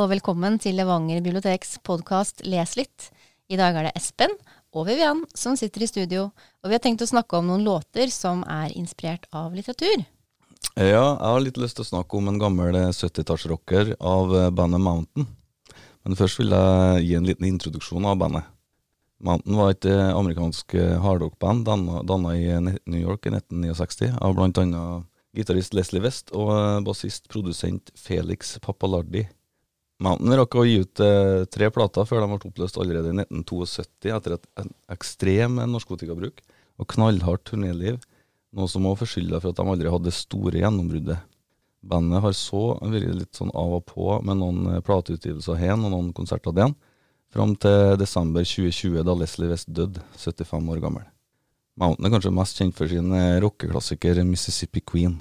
Og velkommen til Levanger biblioteks podkast Les litt. I dag er det Espen og Vivian som sitter i studio, og vi har tenkt å snakke om noen låter som er inspirert av litteratur. Ja, jeg har litt lyst til å snakke om en gammel 70-tallsrocker av bandet Mountain. Men først vil jeg gi en liten introduksjon av bandet. Mountain var et amerikansk hardrock-band danna i New York i 1969 av bl.a. gitarist Leslie West og bassist-produsent Felix Pappalardi. Mountain rakk å gi ut eh, tre plater før de ble oppløst allerede i 1972 etter et, ekstrem narkotikabruk og knallhardt turnéliv, noe som også forskylda for at de aldri hadde det store gjennombruddet. Bandet har så vært litt sånn av og på med noen eh, plateutgivelser hen og noen konserter den, fram til desember 2020 da Leslie West døde, 75 år gammel. Mountain er kanskje mest kjent for sin eh, rockeklassiker Mississippi Queen.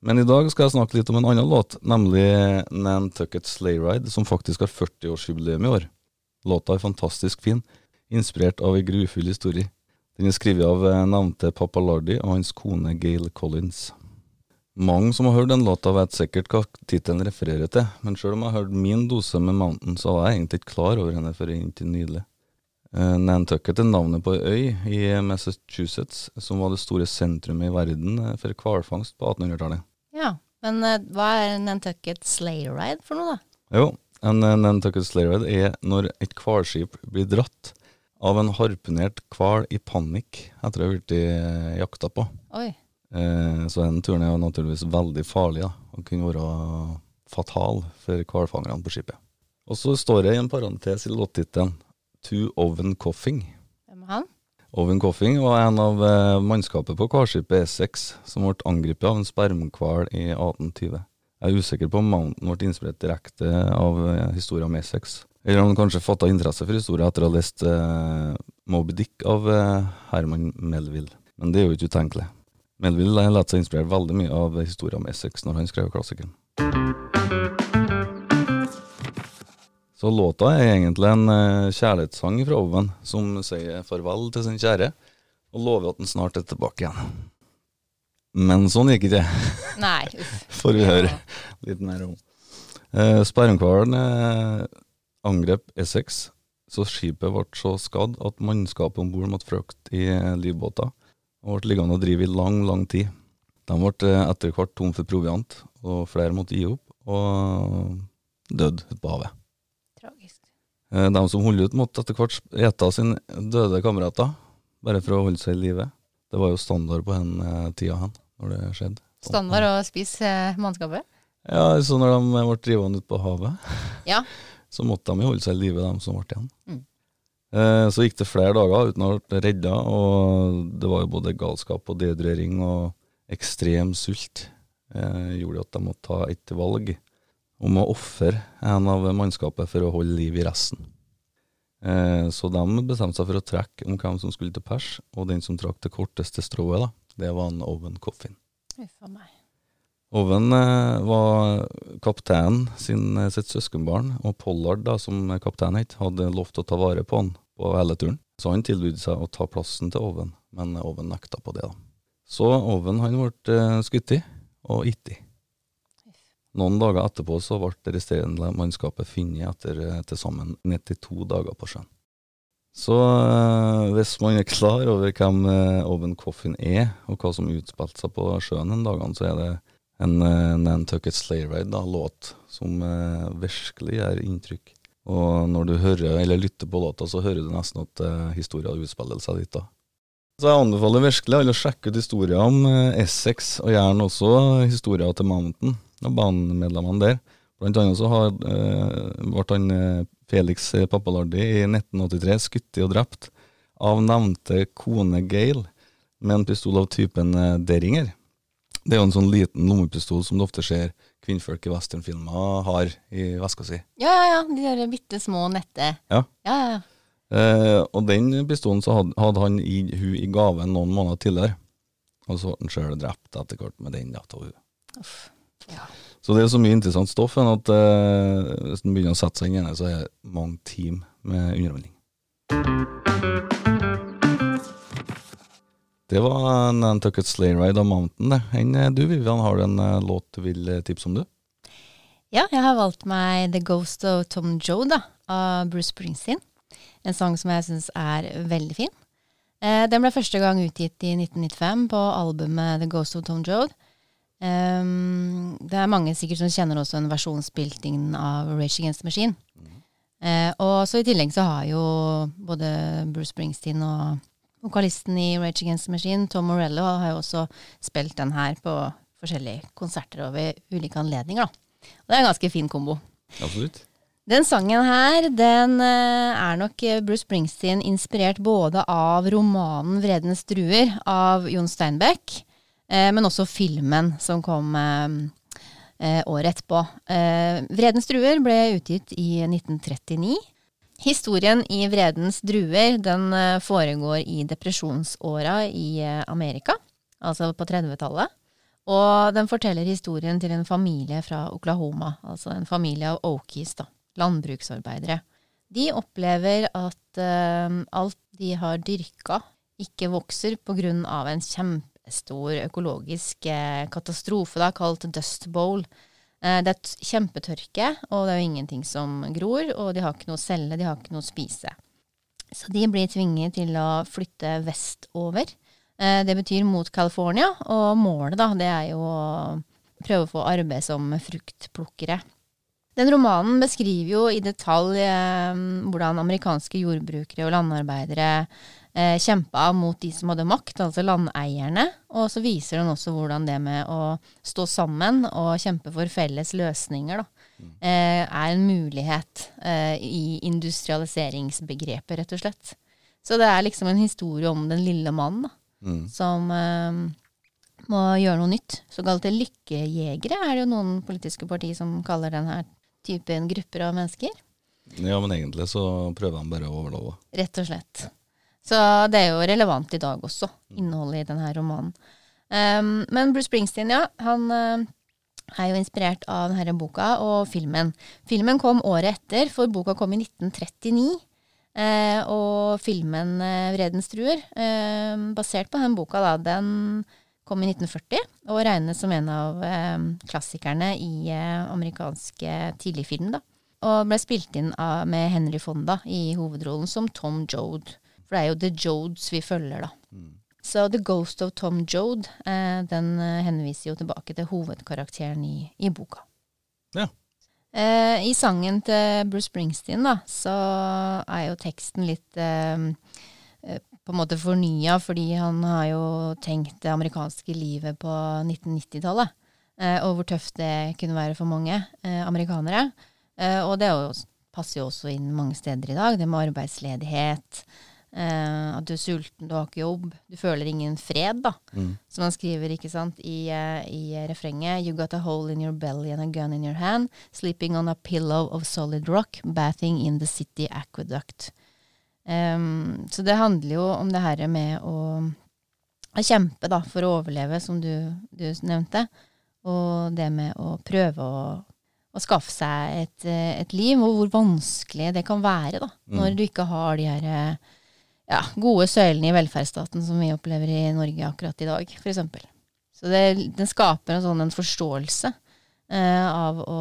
Men i dag skal jeg snakke litt om en annen låt, nemlig Nantucket Sleigh Ride, som faktisk har 40-årsjubileum i år. Låta er fantastisk fin, inspirert av ei grufull historie. Den er skrevet av eh, nevnte Papa Lardy og hans kone Gail Collins. Mange som har hørt den låta, vet sikkert hva tittelen refererer til, men sjøl om jeg har hørt min dose med Mountain, så var jeg egentlig ikke klar over henne før inntil nylig. Uh, Nantucket er navnet på ei øy i Massachusetts som var det store sentrumet i verden eh, for hvalfangst på 1800-tallet. Men uh, hva er en Nantucket Sleigh Ride for noe, da? Jo, en Nantucket Sleigh Ride er når et hvalskip blir dratt av en harpunert hval i panikk etter å ha blitt uh, jakta på. Oi. Uh, så den turen er jo naturligvis veldig farlig, da, og kunne være fatal for hvalfangerne på skipet. Og så står det i en parentes i låttittelen 'To Oven Coffing'. Hvem er han? Owen Coffing var en av eh, mannskapet på karskipet E6 som ble angrepet av en spermhval i 1820. Jeg er usikker på om Mountain ble inspirert direkte av eh, historien om E6, eller om han kanskje fatta interesse for historien etter å ha lest uh, Moby Dick av uh, Herman Melville. Men det er jo ikke utenkelig. Melville har latt seg inspirere veldig mye av historien om E6 når han skrev klassikeren. Så låta er egentlig en uh, kjærlighetssang fra Oven, som sier farvel til sin kjære, og lover at han snart er tilbake igjen. Men sånn gikk det. Nei, uff. Får vi høre litt mer om. Eh, Spermhvalen eh, angrep Essex, så skipet ble så skadd at mannskapet om bord måtte flykte i livbåter, og ble liggende og drive i lang, lang tid. De ble etter hvert tom for proviant, og flere måtte gi opp, og døde ute på havet. Eh, De som holdt ut, måtte etter hvert ete sine døde kamerater, bare for å holde seg i live. Det var jo standard på den eh, tida hen, når det skjedde. Standard å spise eh, mannskapet? Ja, så når de ble drivende ut på havet, Ja. så måtte de jo holde seg i live, de som ble igjen. Mm. Så gikk det flere dager uten å ha blitt redda, og det var jo både galskap og dehydrering og ekstrem sult. Eh, gjorde at de måtte ta et valg om å ofre en av mannskapet for å holde liv i resten. Eh, så de bestemte seg for å trekke om hvem som skulle til pers, og den som trakk det korteste strået, da, det var en Owen Coffin. Owen eh, var kapteinen sin, eh, sitt søskenbarn, og Pollard, da, som kaptein het, hadde lovt å ta vare på han på hele turen. Så han tilbød seg å ta plassen til Oven, men Oven nekta på det. da. Så Oven han ble eh, skutt i og gitt i. Noen dager etterpå så ble det resterende mannskapet funnet etter eh, til sammen 92 dager på sjøen. Så eh, hvis man er klar over hvem eh, Owen Coffin er, og hva som utspilte seg på sjøen den dagen, så er det en Nantucket Sleigh Ride, da, låt som virkelig gjør inntrykk. Og når du hører eller lytter på låta, så hører du nesten at historien utspiller seg dit. da. Så jeg anbefaler virkelig alle å sjekke ut historier om Essex, og gjerne også historier til Mountain og banemedlemmene der. Blant annet så har, eh, ble han eh, Felix Pappalardi i 1983 skutt og drept av nevnte kone Gail med en pistol av typen Deringer. Det er jo en sånn liten lommepistol som du ofte ser kvinnfolk i westernfilmer har i veska si. Ja, ja, ja. De der bitte små nette. Ja. Ja, ja. Eh, og den pistolen så hadde, hadde han i, hun i gave noen måneder tidligere. Og så ble han sjøl drept etter hvert med den. Da, av. Ja. Så det er så mye interessant stoff enn at eh, hvis en begynner å sette seg inn i det, så er det mange team med underholdning. Det var Nantucket Sleigh Ride av Mountain. Enn eh, du, Vivian, har du en eh, låt du vil eh, tipse om, du? Ja, jeg har valgt meg The Ghost of Tom Joe da, av Bruce Springsteen. En sang som jeg syns er veldig fin. Eh, den ble første gang utgitt i 1995 på albumet The Ghost of Tom Joe. Um, det er mange sikkert som kjenner også en versjon spilt inn av Rage Against the Machine. Eh, og så i tillegg så har jo både Bruce Springsteen og vokalisten i Rage Against the Machine, Tom Morello, har jo også spilt den her på forskjellige konserter og ved ulike anledninger, da. Og det er en ganske fin kombo. Absolutt. Den sangen her, den eh, er nok Bruce Springsteen inspirert både av romanen 'Vredens druer' av Jon Steinbeck, men også filmen som kom eh, året etterpå. Eh, 'Vredens druer' ble utgitt i 1939. Historien i 'Vredens druer' den eh, foregår i depresjonsåra i eh, Amerika, altså på 30-tallet. Og den forteller historien til en familie fra Oklahoma, altså en familie av Okies, da, landbruksarbeidere. De opplever at uh, alt de har dyrka, ikke vokser på grunn av en kjempestor økologisk uh, katastrofe, da, kalt Dust Bowl. Uh, det er kjempetørke, og det er jo ingenting som gror, og de har ikke noe å selge, de har ikke noe å spise. Så de blir tvinget til å flytte vestover. Eh, det betyr mot California, og målet da, det er jo å prøve å få arbeid som fruktplukkere. Den romanen beskriver jo i detalj eh, hvordan amerikanske jordbrukere og landarbeidere eh, kjempa mot de som hadde makt, altså landeierne. Og så viser den også hvordan det med å stå sammen og kjempe for felles løsninger da, eh, er en mulighet eh, i industrialiseringsbegrepet, rett og slett. Så det er liksom en historie om den lille mannen. da Mm. som eh, må gjøre noe nytt. Såkalte lykkejegere er det jo noen politiske partier som kaller denne typen grupper av mennesker. Ja, men egentlig så prøver han bare å overleve. Rett og slett. Så det er jo relevant i dag også, innholdet i denne romanen. Um, men Bruce Springsteen, ja, han uh, er jo inspirert av denne boka og filmen. Filmen kom året etter, for boka kom i 1939. Uh, og filmen uh, 'Vredens truer', eh, basert på den boka, da, den kom i 1940 og regnes som en av eh, klassikerne i eh, amerikanske tidligfilm. da. Og ble spilt inn av, med Henry Fonda i hovedrollen som Tom Jode. For det er jo The Jodes vi følger, da. Så The Ghost of Tom Jode, eh, den eh, henviser jo tilbake til hovedkarakteren i, i boka. Ja. Eh, I sangen til Bruce Springsteen da, så er jo teksten litt eh, eh, på en måte fornya, fordi han har jo tenkt det amerikanske livet på 1990-tallet. Eh, og hvor tøft det kunne være for mange amerikanere. Eh, og det er jo, passer jo også inn mange steder i dag, det med arbeidsledighet. Eh, at du er sulten, du har ikke jobb. Du føler ingen fred, da. Mm. Som han skriver ikke sant, i, uh, i refrenget. You got a hole in your belly and a gun in your hand. Sleeping on a pillow of solid rock. Bathing in the city aqueduct. Um, så det handler jo om det her med å, å kjempe da, for å overleve, som du, du nevnte. Og det med å prøve å, å skaffe seg et, et liv, og hvor vanskelig det kan være da, når du ikke har de her ja, gode søylene i velferdsstaten som vi opplever i Norge akkurat i dag, f.eks. Så det, den skaper en sånn en forståelse eh, av å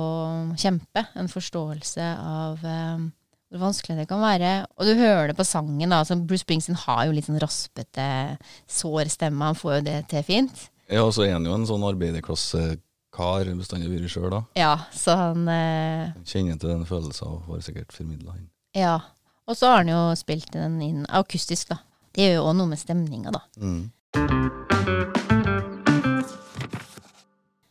kjempe. En forståelse av eh, hvor vanskelig det kan være. Og du hører det på sangen. da, altså Bruce Springsteen har jo litt sånn raspete, sår stemme. Han får jo det til fint. Ja, og så er han jo en sånn arbeiderklassekar bestandig vært sjøl, da. Ja, så han eh, Kjenner til den følelsen og får sikkert formidla den. Ja. Og så har han jo spilt den inn akustisk, da. Det gjør jo òg noe med stemninga, da. Mm.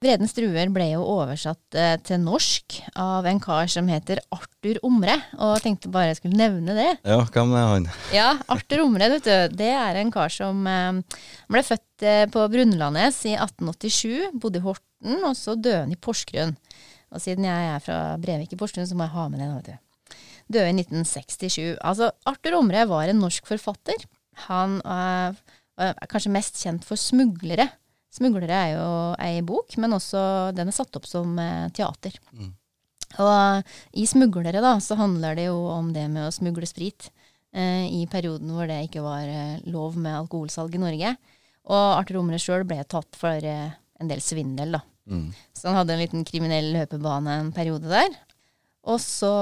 Vredens druer ble jo oversatt eh, til norsk av en kar som heter Arthur Omre, og jeg tenkte bare jeg skulle nevne det. Ja, hvem er han? Ja, Arthur Omre, vet du, det er en kar som eh, ble født eh, på Brunlandnes i 1887, bodde i Horten, og så døde han i Porsgrunn. Og siden jeg er fra Brevik i Porsgrunn, så må jeg ha med den, vet du. Døde i 1967. Altså, Arthur Omre var en norsk forfatter. Han øh, er kanskje mest kjent for smuglere. Smuglere er jo ei bok, men også den er satt opp som eh, teater. Mm. Og i Smuglere da, så handler det jo om det med å smugle sprit eh, i perioden hvor det ikke var eh, lov med alkoholsalg i Norge. Og Arthur Omre sjøl ble tatt for eh, en del svindel, da. Mm. Så han hadde en liten kriminell løpebane en periode der. Og så,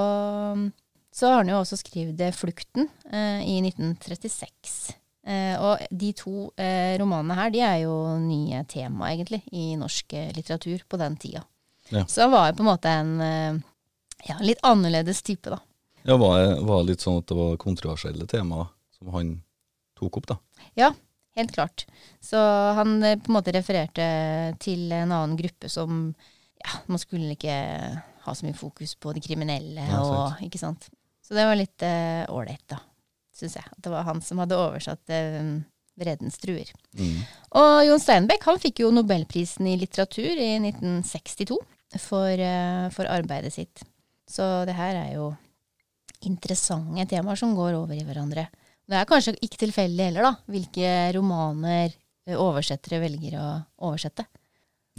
så har han jo også skrevet 'Flukten' eh, i 1936. Eh, og de to eh, romanene her de er jo nye tema, egentlig, i norsk eh, litteratur på den tida. Ja. Så han var jo på en måte en eh, ja, litt annerledes type, da. Ja, var var litt sånn at det var kontroversielle temaer som han tok opp, da? Ja, helt klart. Så han eh, på en måte refererte til en annen gruppe som Ja, man skulle ikke ha så mye fokus på de kriminelle Ja, og Ikke sant. Så det var litt ålreit, da, syns jeg. At det var han som hadde oversatt uh, Vredens truer. Mm. Og Jon Steinbeck han fikk jo nobelprisen i litteratur i 1962 for, uh, for arbeidet sitt. Så det her er jo interessante temaer som går over i hverandre. Det er kanskje ikke tilfeldig heller, da, hvilke romaner eh, oversettere velger å oversette.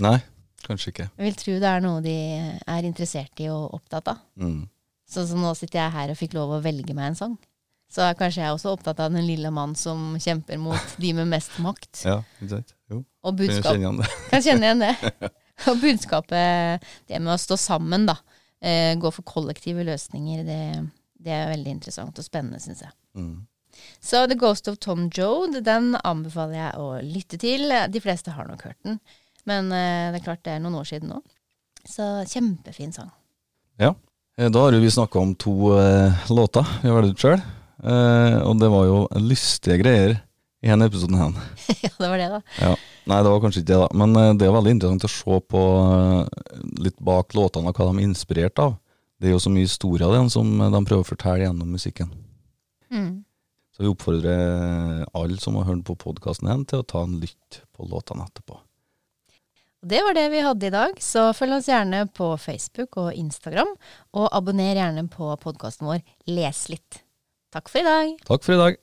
Nei, kanskje ikke. Jeg vil tro det er noe de er interessert i og opptatt av. Mm. Sånn som nå sitter jeg her og fikk lov å velge meg en sang. Så er kanskje jeg også opptatt av den lille mann som kjemper mot de med mest makt. Ja, exakt. Jo, Og kan jeg kjenne kjenne igjen det. Og budskapet, det med å stå sammen, da. Eh, gå for kollektive løsninger, det, det er veldig interessant og spennende, syns jeg. Mm. Så The Ghost of Tom Joad, den anbefaler jeg å lytte til. De fleste har nok hørt den, men eh, det er klart det er noen år siden nå. Så kjempefin sang. Ja. Eh, Da har vi snakka om to eh, låter vi har valgt ut sjøl. Eh, og det var jo lystige greier i denne episoden. her. ja, det var det, da. Ja. Nei, det var kanskje ikke det, da. Men det er veldig interessant å se på litt bak låtene og hva de er inspirert av. Det er jo så mye historie av den som de prøver å fortelle gjennom musikken. Mm. Så vi oppfordrer alle som har hørt på podkasten til å ta en lytt på låtene etterpå. Det var det vi hadde i dag, så følg oss gjerne på Facebook og Instagram, og abonner gjerne på podkasten vår Les litt. Takk for i dag. Takk for i dag.